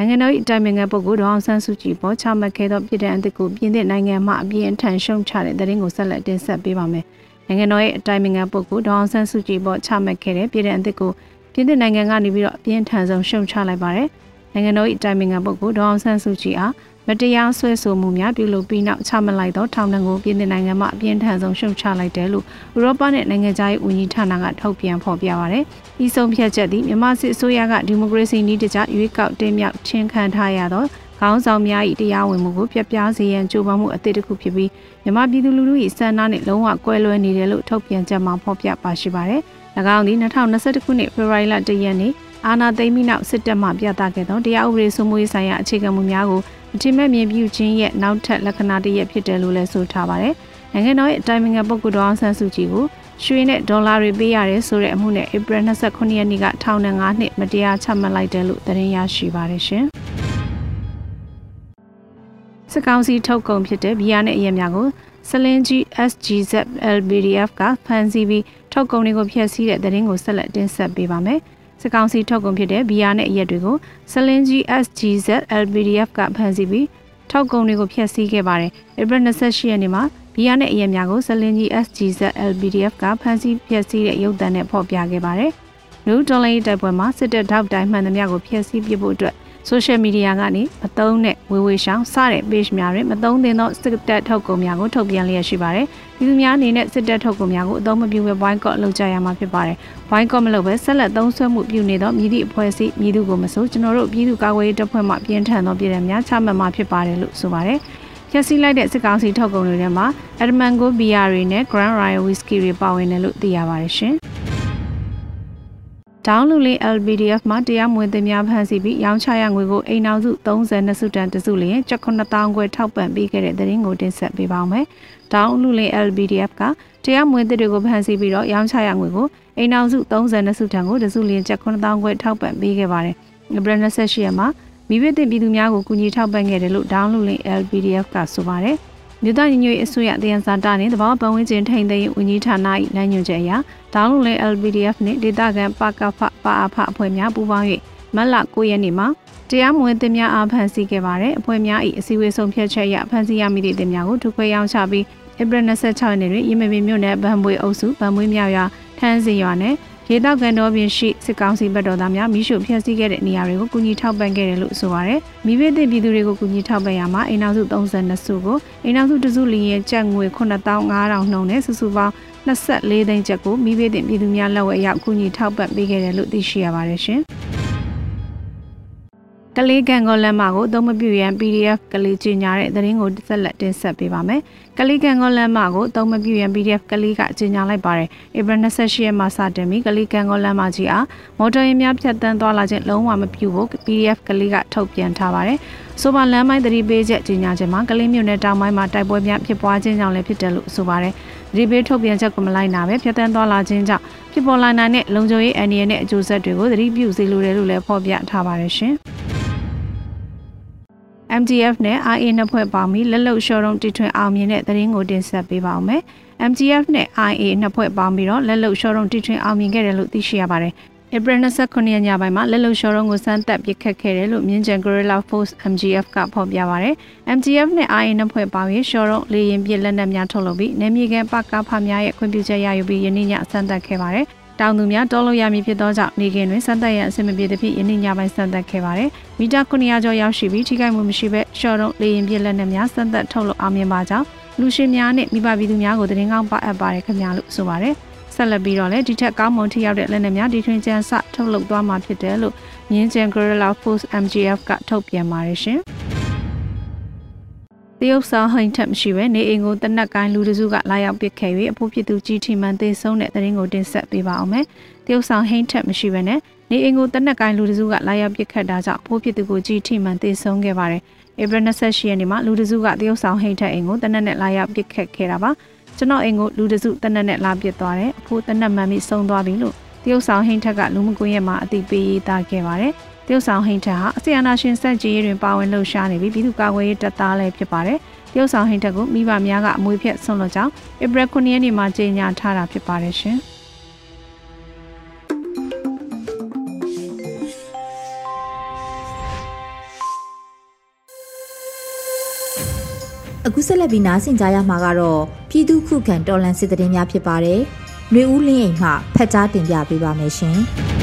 နိုင်ငံတော်၏အတိုင်ပင်ခံပုဂ္ဂိုလ်ဒေါအောင်ဆန်းစုကြည်ပေါ်ချမှတ်ခဲ့သောပြည်ထောင်စုကိုပြည်သစ်နိုင်ငံမှအပြင်းထန်ရှုံချတဲ့တရင်ကိုဆက်လက်တင်ဆက်ပေးပါမယ်။နိုင်ငံတော်၏အတိုင်ပင်ခံပုဂ္ဂိုလ်ဒေါအောင်ဆန်းစုကြည်ပေါ်ချမှတ်ခဲ့တဲ့ပြည်ထောင်စုကိုပြည်သစ်နိုင်ငံကနေပြီးတော့အပြင်းထန်ဆုံးရှုံချလိုက်ပါတယ်။နိုင်ငံတော်၏အတိုင်ပင်ခံပုဂ္ဂိုလ်ဒေါအောင်ဆန်းစုကြည်အား မတရားဆွဲဆိုမှုများပြုလုပ်ပြီးနောက်ချမှတ်လိုက်သောထောင်ဒဏ်ကိုပြည်내နိုင်ငံမှအပြင်းထန်ဆုံးရှုံချလိုက်တယ်လို့ဥရောပနဲ့နိုင်ငံခြားရေးဝန်ကြီးဌာနကထုတ်ပြန်ဖော်ပြပါရတယ်။ဤဆုံးဖြတ်ချက်သည်မြန်မာစစ်အစိုးရကဒီမိုကရေစီနည်းတကျရွေးကောက်တင်မြှောက်ချင်းခံထားရသောခေါင်းဆောင်များ၏တရားဝင်မှုကိုပြပြစေရန်ကြိုးပမ်းမှုအသစ်တစ်ခုဖြစ်ပြီးမြန်မာပြည်သူလူထု၏စံနှာနဲ့လုံးဝကွဲလွဲနေတယ်လို့ထုတ်ပြန်ချက်မှာဖော်ပြပါရှိပါတယ်။၎င်းသည်2021ခုနှစ်ဖေဖော်ဝါရီလ1ရက်နေ့အာဏာသိမ်းပြီးနောက်စစ်တပ်မှပြသခဲ့သောတရားဥပဒေစိုးမိုးရေးဆိုင်ရာအခြေခံမူများကို အထင်မဲ့မြင်ပြုခြင်းရဲ့နောက်ထပ်လက္ခဏာတစ်ရပ်ဖြစ်တယ်လို့လည်းဆိုထားပါတယ်။နိုင်ငံတော်ရဲ့အတိုင်ပင်ခံပုဂ္ဂိုလ်တော်အောင်ဆန်းစုကြည်ကိုရွှေနဲ့ဒေါ်လာတွေပေးရတယ်ဆိုတဲ့အမှုနဲ့ဧပြီ29ရက်နေ့ကထောင်ဒဏ်9နှစ်မတရားချမှတ်လိုက်တယ်လို့သတင်းရရှိပါတယ်ရှင်။စစ်ကောင်စီထုတ်ကုန်ဖြစ်တဲ့ဘီယာနဲ့အရက်များကိုစလင်းကြီး SGZ LBDF ကဖန်ဆီးပြီးထုတ်ကုန်တွေကိုဖျက်ဆီးတဲ့သတင်းကိုဆက်လက်တင်ဆက်ပေးပါမယ်။ စစ်ကောင်စီထုတ်ကုန်ဖြစ်တဲ့ဘီယာနဲ့အရက်တွေကိုစလင်းကြီး SGZ LBDF ကဖမ်းဆီးပြီးထောက်ကုန်တွေကိုဖျက်ဆီးခဲ့ပါတယ်။ဧပြီ28ရက်နေ့မှာဘီယာနဲ့အရက်များကိုစလင်းကြီး SGZ LBDF ကဖမ်းဆီးဖျက်ဆီးတဲ့ရုပ်သံနဲ့ဖော်ပြခဲ့ပါတယ်။နူဒေါ်လာတိုက်ပွဲမှာစစ်တပ်ထောက်တိုင်းမှန်သမျှကိုဖျက်ဆီးပစ်ဖို့အတွက် social media ကနေမသုံးတဲ့ဝေဝေရှောင်းစတဲ့ page များတွင်မသုံးသင့်သောစစ်တပ်ထုတ်ကုန်များကိုထုတ်ပြန်လျက်ရှိပါတယ်။ပြည်သူများအနေနဲ့စစ်တပ်ထုတ်ကုန်များကိုအသုံးမပြုဘဲ boycott လုပ်ကြရမှာဖြစ်ပါတယ်။ boycott မလုပ်ဘဲဆက်လက်သုံးစွဲမှုပြုနေသောမြည်သည့်အဖွဲ့အစည်းမြည်သူကိုမဆိုကျွန်တော်တို့ပြည်သူ့ကာကွယ်ရေးတပ်ဖွဲ့မှပြင်းထန်သောပြည်ထောင်များချမှတ်မှာဖြစ်ပါတယ်လို့ဆိုပါတယ်။ဖျက်ဆီးလိုက်တဲ့စစ်ကောင်စီထုတ်ကုန်တွေထဲမှာ Edmango Beer တွေနဲ့ Grand Royal Whisky တွေပါဝင်တယ်လို့သိရပါတယ်ရှင်။ ဒေါင်းလူလေး LBDF မှာတရားမဝင်သင်များဖမ်းဆီးပြီးရောင်းချရငွေကိုအိမ်အောင်စု32စုတန်တစုလျင်ကျပ်9000ခွဲထောက်ပံ့ပေးခဲ့တဲ့သတင်းကိုတင်ဆက်ပေးပါောင်းမယ်။ဒေါင်းလူလေး LBDF ကတရားမဝင်သစ်တွေကိုဖမ်းဆီးပြီးတော့ရောင်းချရငွေကိုအိမ်အောင်စု32စုတန်ကိုတစုလျင်ကျပ်9000ခွဲထောက်ပံ့ပေးခဲ့ပါတယ်။ဧပြီ28ရက်မှာမိဘတင်ပြည်သူများကိုကူညီထောက်ပံ့ခဲ့တယ်လို့ဒေါင်းလူလေး LBDF ကဆိုပါတယ်။ မြို့သားညီညွတ်ရေးအစိုးရတယံဇာတာနှင့်တဘာပတ်ဝန်းကျင်ထိန်းသိမ်းရေးဝန်ကြီးဌာန၏လမ်းညွှန်ချက်အရဒေါင်းလုံလဲ LPDF နှင့်ဒေသခံပကဖပါအဖအဖွဲ့များပူးပေါင်း၍မတ်လ9ရက်နေ့မှာတရားမဝင်တင်များအားဖမ်းဆီးခဲ့ပါတယ်အဖွဲ့များ၏အစည်းအဝေးဆုံးဖြတ်ချက်အရဖမ်းဆီးရမိသည့်တင်များကိုထုတ်ခွဲရောင်းချပြီးဧပြီ26ရက်နေ့တွင်ရမပင်မြို့နယ်ဗန်ပွေအုပ်စုဗန်မွေးမြောက်ရွာထန်းစီရွာနဲ့ ရေတောက်ကန်တော်ပြင်ရှိစစ်ကောင်စီဘက်တော်သားများမိရှုဖျက်ဆီးခဲ့တဲ့နေရာတွေကိုကူညီထောက်ပံ့ခဲ့တယ်လို့ဆိုပါရယ်မိဘတဲ့ပြည်သူတွေကိုကူညီထောက်ပံ့ရမှာအိမ်နောက်စု32စုကိုအိမ်နောက်စုတစုလျင်ကျပ်ငွေ9500နှုန်းနဲ့စုစုပေါင်း24သိန်းကျပ်ကိုမိဘတဲ့ပြည်သူများလက်ဝဲရောက်ကူညီထောက်ပံ့ပေးခဲ့တယ်လို့သိရှိရပါတယ်ရှင်။ ကလေးကန်ကောလမ်းမကိုအသုံးမပြုရန် PDF ကလေးကြီးညာတဲ့သတင်းကိုဆက်လက်တင်ဆက်ပေးပါမယ်။ကလေးကန်ကောလမ်းမကိုအသုံးမပြုရန် PDF ကလေးကကြီးညာလိုက်ပါတယ်။ဧပြီ28ရက်မှာစတင်ပြီးကလေးကန်ကောလမ်းမကြီးအားမော်တော်ယာဉ်များဖြတ်တန်းသွားလာခြင်းလုံးဝမပြုဖို့ PDF ကလေးကထုတ်ပြန်ထားပါတယ်။ဆိုပါလမ်းမိုင်းသတိပေးချက်ကြီးညာခြင်းမှာကလေးမြို့နယ်တောင်ပိုင်းမှာတိုက်ပွဲများဖြစ်ပွားခြင်းကြောင့်လည်းဖြစ်တယ်လို့ဆိုပါတယ်။ဒီဘေးထုတ်ပြန်ချက်ကိုမလိုက်နာပဲဖြတ်တန်းသွားလာခြင်းကြောင့်ဖြစ်ပေါ်လာနိုင်တဲ့လုံခြုံရေးအန္တရာယ်နဲ့အကျိုးဆက်တွေကိုသတိပြုစေလိုတယ်လို့လည်းဖော်ပြထားပါတယ်ရှင်။ MTF နဲ့ IA နှစ်ဖွဲ့ပေါင်းပြီးလက်လုံရှော့ရုံတီထွင်အောင်မြင်တဲ့သတင်းကိုတင်ဆက်ပေးပါောင်းမယ်။ MTF နဲ့ IA နှစ်ဖွဲ့ပေါင်းပြီးတော့လက်လုံရှော့ရုံတီထွင်အောင်မြင်ခဲ့တယ်လို့သိရှိရပါတယ်။ April 29ရက်ညပိုင်းမှာလက်လုံရှော့ရုံကိုစမ်းတက်ပစ်ခတ်ခဲ့တယ်လို့မြင်းကျန် Guerrilla Force MGF ကဖော်ပြပါရတယ်။ MGF နဲ့ IA နှစ်ဖွဲ့ပေါင်းပြီးရှော့ရုံလေရင်ပြစ်လက်နက်များထုတ်လုပ်ပြီးနေမြေကန်ပကဖများရဲ့ခွင့်ပြုချက်ရယူပြီးယနေ့ညစမ်းတက်ခဲ့ပါတယ်။ တောင်သူများတောလို့ရမည်ဖြစ်သောကြောင့်နေကင်းတွင်စမ်းသပ်ရန်အဆင်မပြေသဖြင့်ယနေ့ညပိုင်းစမ်းသပ်ခဲ့ပါတယ်။မီတာ900ကျော်ရောက်ရှိပြီးထိခိုက်မှုမရှိဘဲရှော့တော့လေရင်ပြည့်လက်နက်များစမ်းသပ်ထုတ်လုပ်အောင်မြင်ပါကြောင်းလူရှင်များနှင့်မိဘပြည်သူများကိုသတင်းကောင်းပါအပ်ပါတယ်ခင်ဗျာလို့ဆိုပါတယ်။စဆက်လက်ပြီးတော့လည်းဒီထက်ကောင်းမွန်ထိရောက်တဲ့လက်နက်များဒီထွင်ကျန်းစထုတ်လုပ်သွားမှာဖြစ်တယ်လို့မြင်းကျန် Guerrilla Force MGF ကထုတ်ပြန်ပါတယ်ရှင် တရုတ်ဆောင်ဟိန်ထက်မရှိပဲနေအိမ်ကိုတနက်ကိုင်းလူတစုကလာရောက်ပစ်ခဲ့၍အဖို့ဖြစ်သူကြီးထီမှန်သေးဆုံးတဲ့တရင်ကိုတင်ဆက်ပေးပါအောင်မယ်။တရုတ်ဆောင်ဟိန်ထက်မရှိပဲနဲ့နေအိမ်ကိုတနက်ကိုင်းလူတစုကလာရောက်ပစ်ခတ်တာကြောင့်အဖို့ဖြစ်သူကိုကြီးထီမှန်သေးဆုံးခဲ့ပါတယ်။ဧပြီ28ရက်နေ့မှာလူတစုကတရုတ်ဆောင်ဟိန်ထက်အိမ်ကိုတနက်နဲ့လာရောက်ပစ်ခတ်ခဲ့တာပါ။ကျွန်တော်အိမ်ကိုလူတစုတနက်နဲ့လာပစ်သွားတယ်။အဖို့တနက်မှန်ပြီးဆုံးသွားပြီလို့တရုတ်ဆောင်ဟိန်ထက်ကလူမှုကွန်ရက်မှာအသိပေးရေးသားခဲ့ပါတယ်။ တရုတ်ဆောင်ဟိန်ထက်ဟာအစီအနာရှင်စက်ကြီးတွင်ပါဝင်လှုပ်ရှားနေပြီးပြည်သူ့ကာကွယ်ရေးတပ်သားလည်းဖြစ်ပါတယ်။တရုတ်ဆောင်ဟိန်တက်ကိုမိဘများကအမွေဖြတ်ဆုံးလို့ကြောင်းဧပြီ9ရက်နေ့မှာကြေညာထားတာဖြစ်ပါတယ်ရှင်။အခုဆက်လက်ပြီးနားဆင်ကြရမှာကတော့ပြည်သူခုခံတော်လှန်စစ်တရင်များဖြစ်ပါတယ်။နှွေဦးလင်းအိမ်မှဖက်ကြားတင်ပြပေးပါမယ်ရှင်။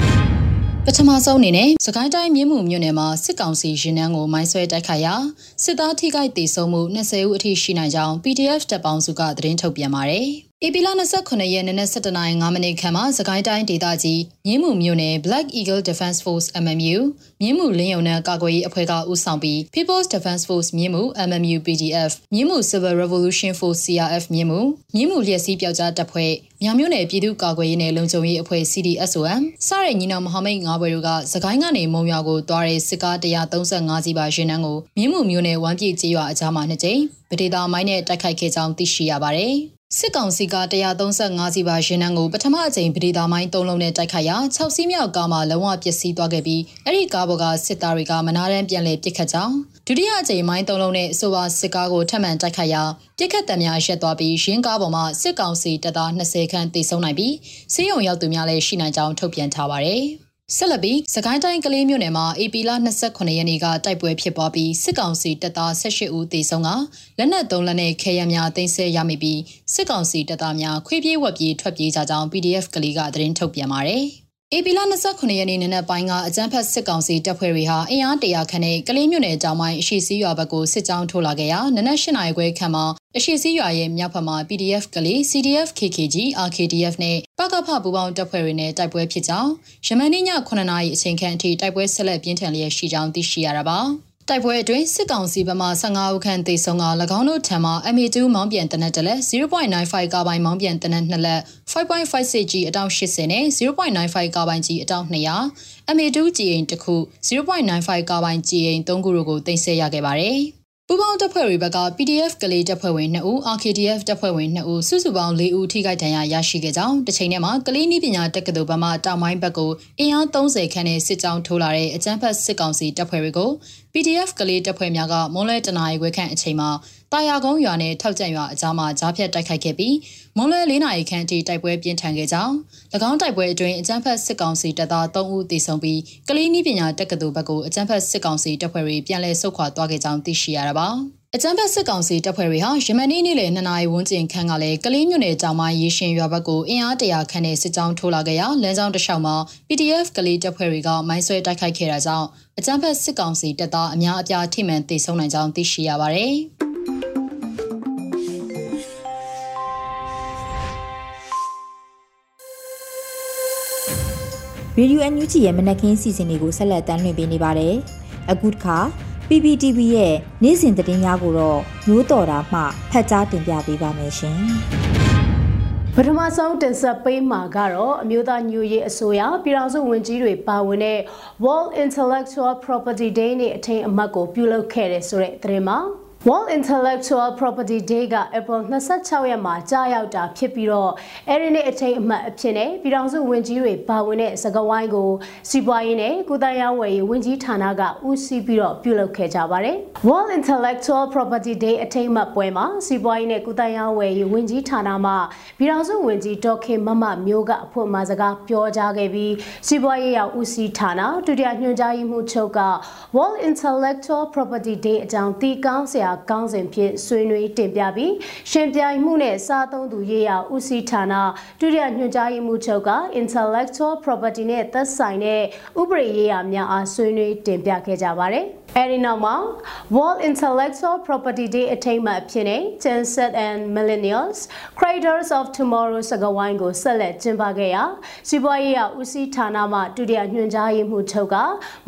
ပထမဆုံးအနေနဲ့စကိုင်းတိုင်းမြင်းမှုမြို့နယ်မှာစစ်ကောင်စီရင်နှန်းကိုမိုင်းဆွဲတိုက်ခိုက်ရာစစ်သားထိခိုက်ဒေဆုံးမှု20ဦးအထိရှိနိုင်ကြောင်း PDF တပ်ပေါင်းစုကသတင်းထုတ်ပြန်ပါတယ်။ ဧပြီလ29ရက်နေ့နက်7:05မိနစ်ခန့်မှာစကိုင်းတိုင်းဒေသကြီးမြင်းမှုမြို့နယ် Black Eagle Defense Force MMU မြင်းမှုလင်းယုံနယ်ကာကွယ်ရေးအဖွဲ့ကဦးဆောင်ပြီး People's Defense Force မြင်းမှု MMU PDF မြင်းမှု Civil Revolution Force CRF မြင်းမှုမြင်းမှုလျက်စီးပျောက်ကြားတပ်ဖွဲ့မြောင်မြို့နယ်ပြည်သူ့ကာကွယ်ရေးနယ်လုံခြုံရေးအဖွဲ့ CDSOM စတဲ့ညီနောင်မဟာမိတ်၅ဘွဲတို့ကစကိုင်းကနေမုံရွာကိုတွားတဲ့စစ်ကား135စီးပါရင်နှန်းကိုမြင်းမှုမြို့နယ်ဝမ်းပြေကျေးရွာအကြားမှာနှစ်ကြိမ်ဗဒေတာမိုင်းနဲ့တိုက်ခိုက်ခဲ့ကြောင်းသိရှိရပါတယ်။ စစ်ကောင်စီက135စီးပါရင်နှန်းကိုပထမအကြိမ်ပဒေသာမိုင်း၃လုံးနဲ့တိုက်ခိုက်ရာ6စီးမြောက်ကားမှာလုံးဝပျက်စီးသွားခဲ့ပြီးအဲ့ဒီကားပေါ်ကစစ်သားတွေကမနာတမ်းပြန်လည်ပစ်ခတ်ကြောင်းဒုတိယအကြိမ်မိုင်း၃လုံးနဲ့အဆိုပါစစ်ကားကိုထပ်မံတိုက်ခိုက်ရာပစ်ခတ်တံများရက်သွားပြီးရင်းကားပေါ်မှာစစ်ကောင်စီတပ်သား20ခန့်တေဆုံးနိုင်ပြီးစီးရုံရောက်သူများလည်းရှိနိုင်ကြောင်းထုတ်ပြန်ထားပါတယ်။ ဆက်လက်ပြီးစကိုင်းတိုင်းကလေးမြို့နယ်မှာ AP လ29ရက်နေ့ကတိုက်ပွဲဖြစ်ပွားပြီးစစ်ကောင်စီတပ်သား18ဦးသေဆုံးကလက်နက်3လက်နဲ့ခဲယမ်းများတင်ဆက်ရမိပြီးစစ်ကောင်စီတပ်သားများခွေးပြေးဝက်ပြေးထွက်ပြေးကြကြောင်း PDF ကလေးကသတင်းထုတ်ပြန်ပါတယ်။ AP လ29ရက်နေ့နနက်ပိုင်းကအကြမ်းဖက်စစ်ကောင်စီတပ်ဖွဲ့တွေဟာအင်အားတရာခန့်နဲ့ကလေးမြို့နယ်တောင်ပိုင်းအရှိစည်းရွာဘက်ကိုစစ်ကြောင်းထိုးလာခဲ့ရာနနက်၈နာရီခွဲခန့်မှာအရှိစည်းရွာရဲ့မြောက်ဘက်မှာ PDF ကလေး CDF KKG RKDF နဲ့ပကဖပူပေါင်းတပ်ဖွဲ့တွေနဲ့တိုက်ပွဲဖြစ်ကြောင်းယမန်နေ့ည9နာရီအချိန်ခန့်အထိတိုက်ပွဲဆက်လက်ပြင်းထန်လျက်ရှိကြောင်းသိရှိရတာပါ တိုက်ပွဲအတွင်းစစ်ကောင်စီဘက်မှ15ဦးခန့်သေဆုံးက၎င်းတို့ထံမှ MA2 မောင်းပြန်တနက်တလက်0.95ကာပိုင်းမောင်းပြန်တနက်2လက် 5.56G အတောင်80နဲ့0.95ကာပိုင်းကြီးအတောင်200 MA2 ကြည်အိမ်တစ်ခု0.95ကာပိုင်းကြည်အိမ်3ခုတို့ကိုတင်ဆက်ရခဲ့ပါတယ်။ ပူပေါင်းတပ်ဖွဲ့တွေဘက်က PDF ကလေးတပ်ဖွဲ့ဝင်2ဦး RKDF တပ်ဖွဲ့ဝင်2ဦးစုစုပေါင်း4ဦးထိခိုက်ဒဏ်ရာရရှိခဲ့ကြောင်းတစ်ချိန်တည်းမှာကလေးနည်းပညာတက္ကသိုလ်ဘက်မှတောင်ပိုင်းဘက်ကိုအင်အား30ခန်းနဲ့စစ်ကြောင်းထိုးလာတဲ့အကြမ်းဖက်စစ်ကောင်စီတပ်ဖွဲ့တွေကို PDF ကလေးတပ်ဖွဲ့များကမွန်လဲတနာရီခွဲခန့်အချိန်မှာတာယာကုန်းရွာနဲ့ထောက်ကျန်ရွာအကြားမှာကြားဖြတ်တိုက်ခိုက်ခဲ့ပြီးမွန်လွဲ၄နာရီခန့်အထိတိုက်ပွဲပြင်းထန်ခဲ့ကြောင်း၎င်းတိုက်ပွဲအတွင်းအကြမ်းဖက်စစ်ကောင်စီတပ်သား3ဦးသေဆုံးပြီးကလေးနည်းပညာတက္ကသိုလ်ဘက်ကိုအကြမ်းဖက်စစ်ကောင်စီတပ်ဖွဲ့တွေပြန်လည်ဆုတ်ခွာသွားခဲ့ကြောင်းသိရှိရတာပါအကြမ်းဖက်စစ်ကောင်စီတပ်ဖွဲ့တွေဟာယမန်နေ့နေ့လယ်2နာရီဝန်းကျင်ခန့်ကလည်းကလေးမြို့နယ်တောင်ပိုင်းရေရှင်ရွာဘက်ကိုအင်အားတရာခန့်နဲ့စစ်ကြောင်းထိုးလာခဲ့ရာလမ်းကြောင်းတစ်လျှောက်မှာ PDF ကလေးတပ်ဖွဲ့တွေကမိုင်းဆွဲတိုက်ခိုက်ခဲ့တာကြောင့် အကြမ်းဖက်စစ်ကောင်စီတပ်သားအများအပြားထိမှန်သေဆုံးနိုင်ကြောင်းသိရှိရပါတယ်။ရေဒီယို NUG ရဲ့မနက်ခင်းစီစဉ်တွေကိုဆက်လက်တင်ပြနေပါတယ်။အခုတစ်ခါ PPTV ရဲ့နေ့စဉ်သတင်းများကိုတော့မျိုးတော်တာမှဖတ်ကြားတင်ပြပေးပါမယ်ရှင်။ ပထမဆုံးတင်ဆက်ပေးမှာကတော့အမျိုးသားညွရေးအစိုးရပြည်ထောင်စုဝန်ကြီးတွေပါဝင်တဲ့ World Intellectual Property Day နေ့အထိမ်းအမှတ်ကိုပြုလုပ်ခဲ့တဲ့ဆိုတဲ့သတင်းမှာ World Intellectual Property Day က April 26ရက်မှာကြာရောက်တာဖြစ်ပြီးတော့အဲဒီနေ့အထိမ်းအမှတ်အဖြစ်နဲ့ပြည်ထောင်စုဝန်ကြီးတွေပါဝင်တဲ့စကဝိုင်းကိုစီးပွားရေးနဲ့ကုသရေးဝယ်ရေးဝန်ကြီးဌာနကဦးစီးပြီးတော့ပြုလုပ်ခဲ့ကြပါတယ်။ World Intellectual Property Day အထိမ်းအမှတ်ပွဲမှာစီးပွားရေးနဲ့ကုသရေးဝယ်ရေးဝန်ကြီးဌာနမှပြည်ထောင်စုဝန်ကြီးဒေါက်ခင်မမမျိုးကအဖွင့်မှာစကားပြောကြားခဲ့ပြီးစီးပွားရေးရောက်ဦးစီးဌာနဒုတိယညွှန်ကြားရေးမှူးချုပ်က World Intellectual Property Day အကြောင်းတီးကောင်းဆရာကောင်းစဉ်ဖြင့်ဆွေးနွေးတင်ပြပြီးရှင်ပြိုင်မှုနဲ့စားသုံးသူရေးရာဦးစီးဌာနဒုတိယညွှန်ကြားရေးမှူးချုပ်က intellectual property နဲ့သက်ဆိုင်တဲ့ဥပဒေရေးရာများအားဆွေးနွေးတင်ပြခဲ့ကြပါတယ်။အဲဒီနောက်မှာ World Intellectual Property Day အထိမ်းအမှတ်ဖြစ်တဲ့ Gen Z and Millennials Creators of Tomorrow စကားဝိုင်းကိုဆက်လက်ကျင်းပခဲ့ရာစီးပွားရေးရာဦးစီးဌာနမှဒုတိယညွှန်ကြားရေးမှူးချုပ်က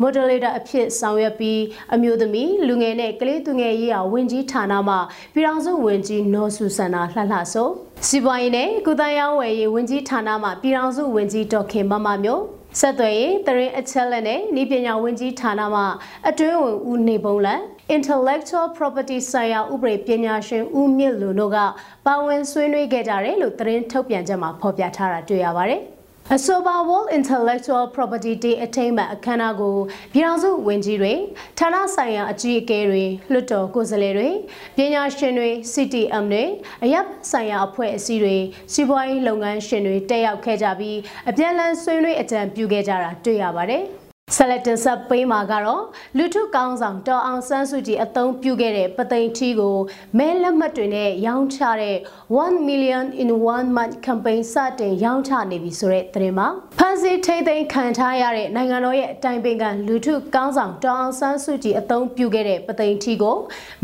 Moderator အဖြစ်ဆောင်ရွက်ပြီးအမျိုးသမီးလူငယ်နဲ့ကလေးသူငယ်ရေးရာဝန်ကြီးဌာနမှပြည်ထောင်စုဝန်ကြီးနော်ဆူဆန္နာလှလှဆိုစီးပွားရေးနဲ့ကုသရေးဝယ်ရေးဝန်ကြီးဌာနမှပြည်ထောင်စုဝန်ကြီးဒေါက်ခင်မမမျိုး ဆက်သွယ်ရေးတရင်အချက်လက်နဲ့ဤပညာဝန်ကြီးဌာနမှအတွင်းဝင်ဦးနေပုံလန် intellectual property ဆိုင်ရာဥပဒေပညာရှင်ဦးမြင့်လူတို့ကပါဝင်ဆွေးနွေးခဲ့ကြတယ်လို့သတင်းထုတ်ပြန်ချက်မှာဖော်ပြထားတာတွေ့ရပါတယ်။ အဆိုပါ World Intellectual Property Day အထိမ်းအမှတ်အခမ်းအနားကိုပြည်ထောင်စုဝန်ကြီးတွေဌာနဆိုင်ရာအကြီးအကဲတွေလွှတ်တော်ကိုယ်စားလှယ်တွေပညာရှင်တွေ CTM တွေအရပ်ဆိုင်ရာအဖွဲ့အစည်းတွေစီးပွားရေးလုပ်ငန်းရှင်တွေတက်ရောက်ခဲ့ကြပြီးအပြန်အလှန်ဆွေးနွေးအကြံပြုခဲ့ကြတာတွေ့ရပါတယ်။ ဆက်လက်တင်ဆက်ပေးမှာကတော့လူထုကောင်းဆောင်တော်အောင်ဆန်းစုကြည်အသုံးပြုခဲ့တဲ့ပသိမ်ထီကိုမဲလက်မှတ်တွေနဲ့ရောင်းချတဲ့1 million in 1 month campaign စတင်ရောင်းချနေပြီဆိုတဲ့သတင်းမှာဖန်စီထိမ့်သိမ်းခံထားရတဲ့နိုင်ငံတော်ရဲ့အတိုင်ပင်ခံလူထုကောင်းဆောင်တော်အောင်ဆန်းစုကြည်အသုံးပြုခဲ့တဲ့ပသိမ်ထီကို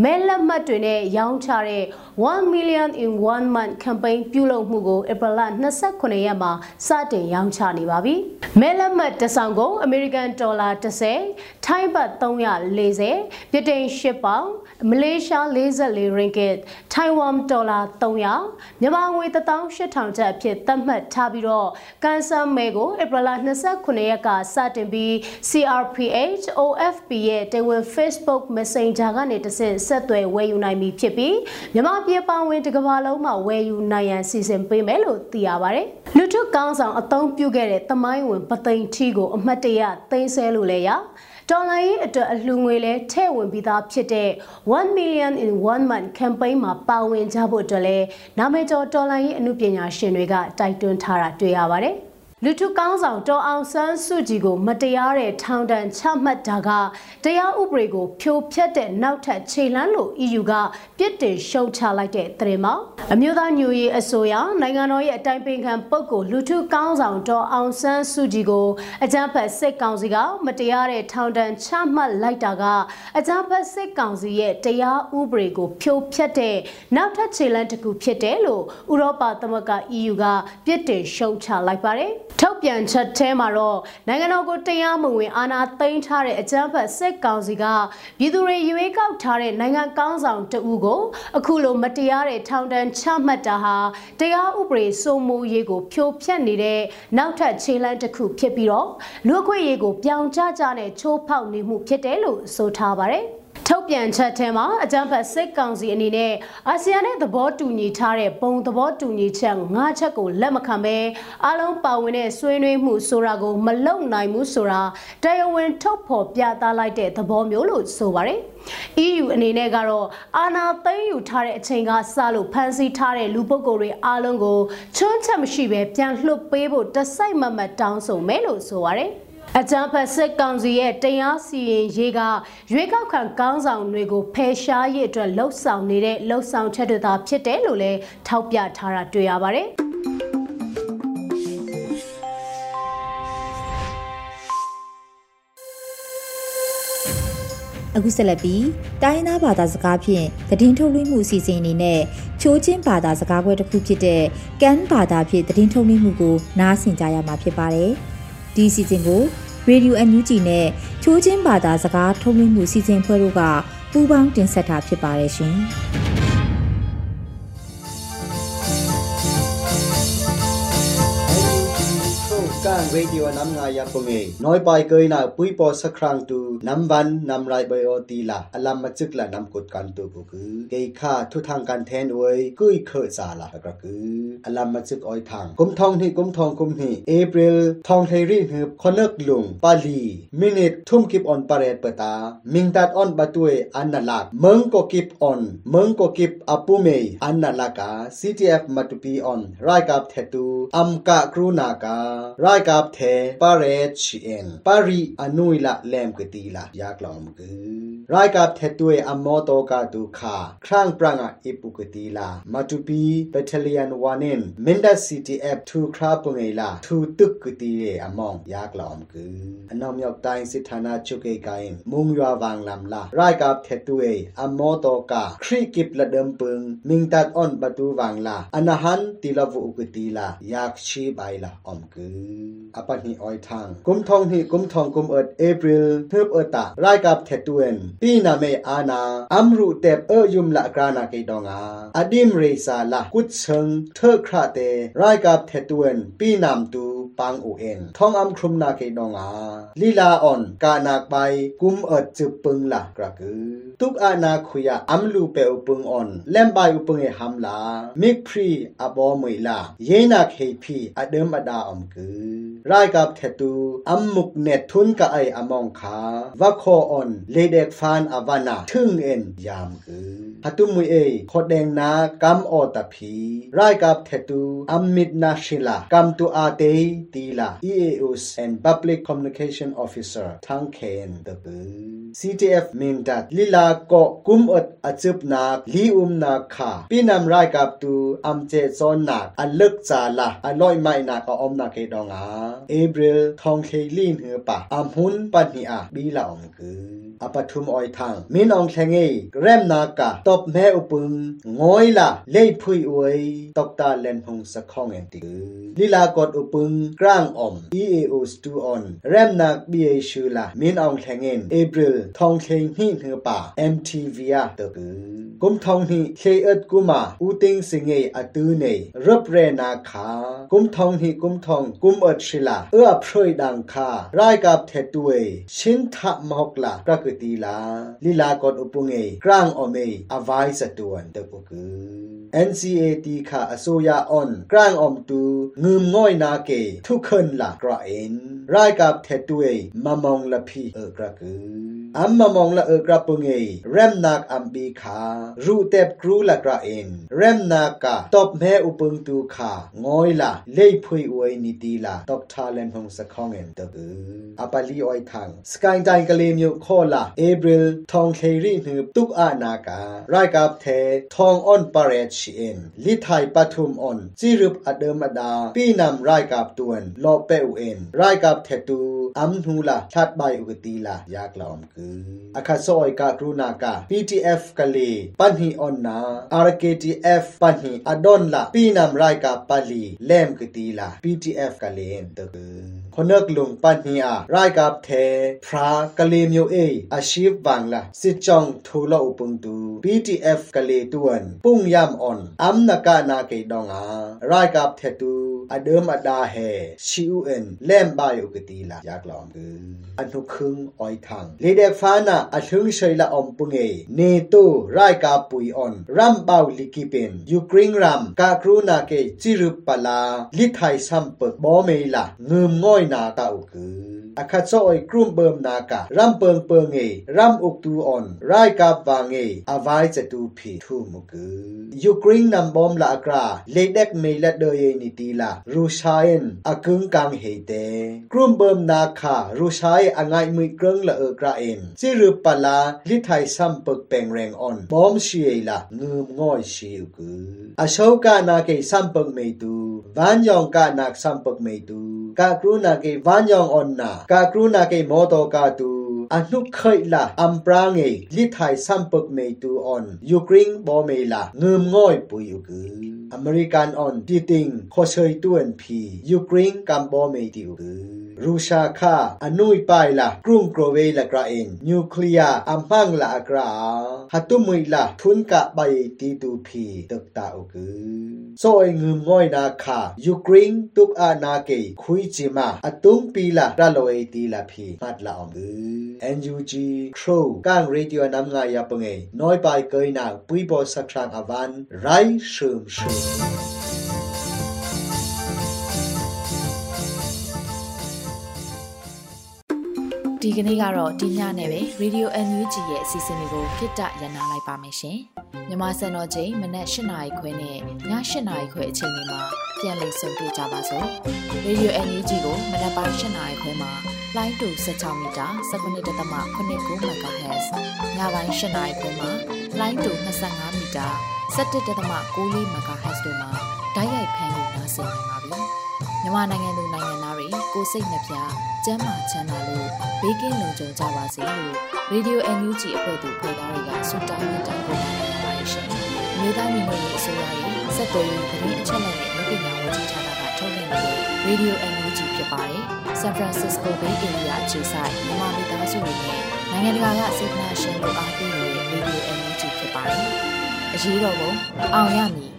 မဲလက်မှတ်တွေနဲ့ရောင်းချတဲ့1 million in 1 month campaign ပြုလုပ်မှုကိုဧပြီလ29ရက်မှာစတင်ရောင်းချနေပါပြီမဲလက်မှတ်တဆောင်ကို American ဒေါ်လာ30ထိုင်းဘတ်340ဗြိတိန်8ပေါင်မလေးရှား44 ringgit ထိုင်ဝမ်ဒေါ်လာ300မြန်မာငွေ18000ကျပ်အဖြစ်သတ်မှတ်ထားပြီးတော့ကန်ဆယ်မဲကိုဧပြီလ29ရက်ကစတင်ပြီး CRPH OFP ရဲ့ Taiwan Facebook Messenger ကနေတဆင့်ဆက်သွယ်ဝယ်ယူနိုင်ပြီဖြစ်ပြီးမြန်မာပြည်ပဝင်တကဘာလုံးမှာဝယ်ယူနိုင်ရန်စီစဉ်ပေးမယ်လို့သိရပါတယ်။လူထုကောင်းဆောင်အသုံးပြုခဲ့တဲ့တမိုင်းဝင်ပသိမ်ထီကိုအမှတ်တရသိမ်းဆဲလို့လည်းရဒေါ်လာရေးအတွက်အလှူငွေလဲထည့်ဝင်ပြီးသားဖြစ်တဲ့1 million in 1 month campaign မှာပါဝင်ကြဖို့အတွက်လဲနာမည်ကျော်ဒေါ်လာရေးအမှုပညာရှင်တွေကတိုက်တွန်းထားတာတွေ့ရပါတယ်။ လူထုကောင်းဆောင်တော်အောင်ဆန်းစုကြည်ကို မတရားတဲ့ထောင်ဒဏ်ချမှတ်တာကတရားဥပဒေကို ဖြိုဖျက်တဲ့နောက်ထပ်ခြေလှမ်းလို့ EU ကပြစ်တင်ရှုံချလိုက်တဲ့သတင်းမှာအမျိုးသားညွရေးအစိုးရနိုင်ငံတော်ရဲ့အတိုင်ပင်ခံပုဂ္ဂိုလ်လူထုကောင်းဆောင်တော်အောင်ဆန်းစုကြည်ကိုအကြမ်းဖက်စစ်ကောင်စီကမတရားတဲ့ထောင်ဒဏ်ချမှတ်လိုက်တာကအကြမ်းဖက်စစ်ကောင်စီရဲ့တရားဥပဒေကိုဖြိုဖျက်တဲ့နောက်ထပ်ခြေလှမ်းတစ်ခုဖြစ်တယ်လို့ဥရောပသမဂ္ဂ EU ကပြစ်တင်ရှုံချလိုက်ပါတယ်ထုတ်ပြန်ချက်ထဲမှာတော့နိုင်ငံတော်ကိုတရားမဝင်အာဏာသိမ်းထားတဲ့အကြမ်းဖက်စစ်ကောင်စီကပြည်သူတွေရွေးကောက်ထားတဲ့နိုင်ငံကောင်းဆောင်တဦးကိုအခုလိုမတရားတဲ့ထောင်ဒဏ်ချမှတ်တာဟာတရားဥပဒေစိုးမိုးရေးကိုဖြိုဖျက်နေတဲ့နောက်ထပ်ခြေလှမ်းတစ်ခုဖြစ်ပြီးတော့လူ့အခွင့်အရေးကိုပြောင်ကျကျနဲ့ချိုးဖောက်နေမှုဖြစ်တယ်လို့ဆိုထားပါတယ်။ ထုတ်ပြန်ချက်ထဲမှာအကြံဖတ်စစ်ကောင်စီအနေနဲ့အာဆီယံနဲ့သဘောတူညီထားတဲ့ပုံသဘောတူညီချက်၅ချက်ကိုလက်မခံဘဲအလုံးပါဝင်တဲ့ဆွေးနွေးမှုဆိုတာကိုမလုံနိုင်ဘူးဆိုတာတရားဝင်ထုတ်ဖော်ပြသလိုက်တဲ့သဘောမျိုးလို့ဆိုပါတယ်။ EU အနေနဲ့ကတော့အာဏာသိမ်းယူထားတဲ့အချိန်ကစလို့ဖမ်းဆီးထားတဲ့လူပုဂ္ဂိုလ်တွေအားလုံးကိုချွန်းချက်မရှိဘဲပြန်လွှတ်ပေးဖို့တစိုက်မမတ်တောင်းဆိုမယ်လို့ဆိုပါတယ်။ အကြံဖက်စစ်ကောင်စီရဲ့တရားစီရင်ရေးကရွေးကောက်ခံကောင်းဆောင်တွေကိုဖယ်ရှားရေးအတွက်လှုပ်ဆောင်နေတဲ့လှုပ်ဆောင်ချက်တွေသာဖြစ်တယ်လို့လည်းထောက်ပြထားတာတွေ့ရပါတယ်။အခုဆက်လက်ပြီးတိုင်းသားဘာသာစကားဖြင့်သတင်းထုတ်လွှင့်မှုအစီအစဉ်အနေနဲ့ချိုးချင်းဘာသာစကားခွဲတစ်ခုဖြစ်တဲ့ကန်ဘာသာဖြင့်သတင်းထုတ်လွှင့်မှုကိုနားဆင်ကြရမှာဖြစ်ပါတယ်။ ဒီအစီအစဉ်ကိုရေဒီယိုအန်ယူဂျီနဲ့ချိုးချင်းဘာသာစကားထုတ်လွှင့်မှုစီစဉ်ဖွဲ့တို့ကပူးပေါင်းတင်ဆက်တာဖြစ်ပါတယ်ရှင်။ เรดิโอนำงายาคงเอน้อยไปเกยนาปุยปอสักครั้งตูน้ำบันน้ำไรใบโอตีละอลัมมาจึกละนำกดกันตูกูคือเกยค่าทุทางการแทนเวยกุยเคอซาละก็คืออลัมมาจึกอ้อยทางกุมทองที่กุมทองกุมนี่เอพริลทองเทรีหืบคอนเนกลุงปาลีมินิททุ่มกิบออนปาเรตเปตามิงตัดออนบาตุเออันนาลักเมืองก็กิบออนเมืองก็กิบอปูเมอันนาลักา CTF มาตุปีออนรายกับเทตูอัมกะครูนาการายกับกับเทปาเรชิเอ็นปารีอนุยละแลมกตีละยากลอมกือรายกับเทตวยอมอโตกาตุคาครั้งปรังอิปุกตีลามาตุปีเบทเลียนวานินมินดัสซีทีเอฟทูคราปงเอลาทูตึกกตีเรอมองยากลอมกืออนอมยอกตายสิธานาชุกเกกายมุงยววางลำลารายกับเทตวยอมอโตกาครีกิบละเดิมปึงมิงตัดออนประตูวางลาอนาหันติลาวุกตีลายากชีบายละอมกืออปันหิออยทางกุมทองหิกุมทองกุมเอิดเอพริลเทิบเอตารายกับเทตวยปีนาเมอานาอัมรุเตบเอยุมละกรานาเกดองาอดิมเรซาละกุดเชิงเทอคราเตรายกับเทตวนปีนามตู ปังอูเอ็นทองอัมครุมนาเกดองาลีลาอ่อนกานาไปกุมเอิดจึปึงละกระกือตุกอานาคุยาอัมลูเปอุปึงอ่อนแลมบายอุปึงเอฮัมลามิกพรีอบอมวยลาเยนาเคพีอเดิมอดาอมกือรายกับเทตูอัมมุกเนทุนกะไออมองคาวะโคอ่อนเลเดกฟานอวานาทึ่งเอ็นยามกือฮัตุมุยเอขดแดงนากัมออตะพีรายกับเทตูอัมมิดนาชิลากัมตูอาเต Dila, EAU's and Public Communication Officer Tang Ken the Bu. CTF Mindat Lila Ko Kum Ut Achup Na Li Um Na Kha Pinam Rai Kap Tu Am Che Son Na An Lek Cha La An Loi Mai Na Ka Om Na Ke Dong A April Thong Ke Lin He Pa Am Hun Pan Ni A Bi La Om Ku อปทุมออยทางมินองแทงเอแรมนากะตบแม่อุปึงงอยละเล่ยพุยอวยตกตาเลนพงสะข้องแอนติลีลากดอุปึง grang om EAO stu on rem nak BA shula min ong thangen April thong kheng hi ngư pa MTV a to ku kum thong hi khe at kuma u ting singe atu nei rap re na kha kum thong hi kum thong kum at shila a phroi dang kha rai kap the tuwe shin tha mok la prakriti la lila kon upunge grang omei avai satuan to ku NCAT ခအစိုးရ on grang om tu ngum ngoi na ke ทุกคนละกระเอ็นรายกับเทตุเอมามองละพีเอกระกือ อัมมามองละเอกระปุงเอแรมนักอัมบีคารูเตบครูละกระเอ็นแรมนากาตบแม่อุปงตูคางอยละเล่ยพุยอวยนิตีละตอกทาเลนหงสะข้องเอ็นตะกืออปาลีออยทังสกายไดกะเลมิวข้อละเอบริลทองเครีหืบตุกอานาการายกับเททองออนปาเรชเอ็นลิไทยปทุมออนจิรุปอเดิมอดาปีนำรายกับตวนโลเปอุเอ็นรายกับเทตูอัมฮูละทัดใบอุกตีละยากลอมกือအခါစောကကရုဏာက PTF ကလေးပန်ဟီအွန်နာ RKTF ပန်ဟီအဒွန်လာပီနမ်ရိုက်ကပလီလမ်ကတီလာ PTF ကလေးန်တကခနကလုံပန်ဟီအရိုက်ကပ်သေးဖရာကလေးမျိုးအေအရှိဘန်လာစစ်ချောင်းထူလောက်ပုန်တူ PTF ကလေးတွန်ပုန်ယမ်အွန်အမ်နကနာကေဒေါငါရိုက်ကပ်သေးတူ อเดิมอดาเฮชิวเอ็นแลมบายอุกตีละยากลอมกืออันทุกคึงออยทังลีเดฟานาอถึงเชยละอมปุงเอเนโตไรายกาปุยออนรัมบาวลิกิเป็นยูเครนรัมกากรูนาเกจิรุปปลาลิไทยซัมเปิกบอเมละเงืมง่อยนาตาอุกือ อาคาโซอยกลุ่มเบิมนาการัมเปิงเปิงเอรัมอุกตูออนรายกาบางเออาวายจะตูพีทูมุกือยูเครนนำบอมละกราเลเด็กเมละเดยนิตีละรูชาเอนอากึงกังเฮเตกลุ่มเบิมนาคารูชายอังไงมือกรึงละเอกราเอนจิรุปลาลิไทยซัมเปิกเปงแรงออนบอมชีเอละงืมง่อยชีอุกืออาโชกานาเกซัมเปิกเมตูวันยองกานาซัมเปิกเมตู ကာကရုဏာကေဝါညောင်းအွန်နာကာကရုဏာကေမောတောကာတူအနုခိုင်လာအမ်ပရာငေလိထိုင်စမ်ပုတ်မေတူအွန်ယူကရိန်းဘောမေလာငုံငွိုက်ပူယူကူ อเมริกันออนติติงโคเชยตวนพียูเครนกัมบอเมติอุกือรูชาคาอนุยไปละกรุงโกรเวละกราเองนิวเคลียร์อัมพังละกราฮัตุมุยละทุนกะใบตีตูพีตึกตาอุกือโซยเงิมง่อยนาคายูเครนตุกอานาเกคุยจิมาอตุงปีละระโลเอตีละพีมัดละอมกือ NUG Crow กัง Radio นำงายาปงเอน้อยไปเกยนาปุยบอสักครั้งอวันไรชุมชุมဒီကနေ့ကတော့ဒီညနဲ့ပဲ Radio NUG ရဲ့အစီအစဉ်လေးကိုခਿੱတရနာလိုက်ပါမယ်ရှင်။မြမစံတော်ချိန်မနက်၈နာရီခွဲနဲ့ည၈နာရီခွဲအချိန်တွေမှာပြန်လည်ဆုံတွေ့ကြပါစို့။ Radio NUG ကိုမနက်ပိုင်း၈နာရီခွဲမှာလိုင်းတူ16မီတာ19.89 MHz ညပိုင်း၈နာရီခွဲမှာလိုင်းတူ25မီတာ 17.94 MHz တို့မှာဓာတ်ရိုက်ဖမ်းလို့နိုင်စေနိုင်ပါပြီ။မြန်မာနိုင်ငံသူနိုင်ငံသားတွေကိုစိတ်နှပြကျန်းမာချမ်းသာလို့ဘေးကင်းလုံခြုံကြပါစေလို့ Radio NUG အဖွဲ့သူဖေသားတွေကဆုတောင်းမြတ်တာပို့တာရပါတယ်ရှင်။မြေသားညီမတွေအစိုးရရဲ့စက်တော်ရင်သတင်းအချက်အလက်တွေလုပ်ပညာဝန်ကြီးဌာနကထုတ်လွှင့်နေတဲ့ Radio NUG ဖြစ်ပါတယ်။ San Francisco Bay Area အခြေစိုက်မြန်မာမိသားစုတွေနဲ့နိုင်ငံတကာကစေတနာရှင်တို့အားပေးနေတဲ့ Radio NUG ဖြစ်ပါတယ်။အ ရေးတော်ပုံအောင်ရမည်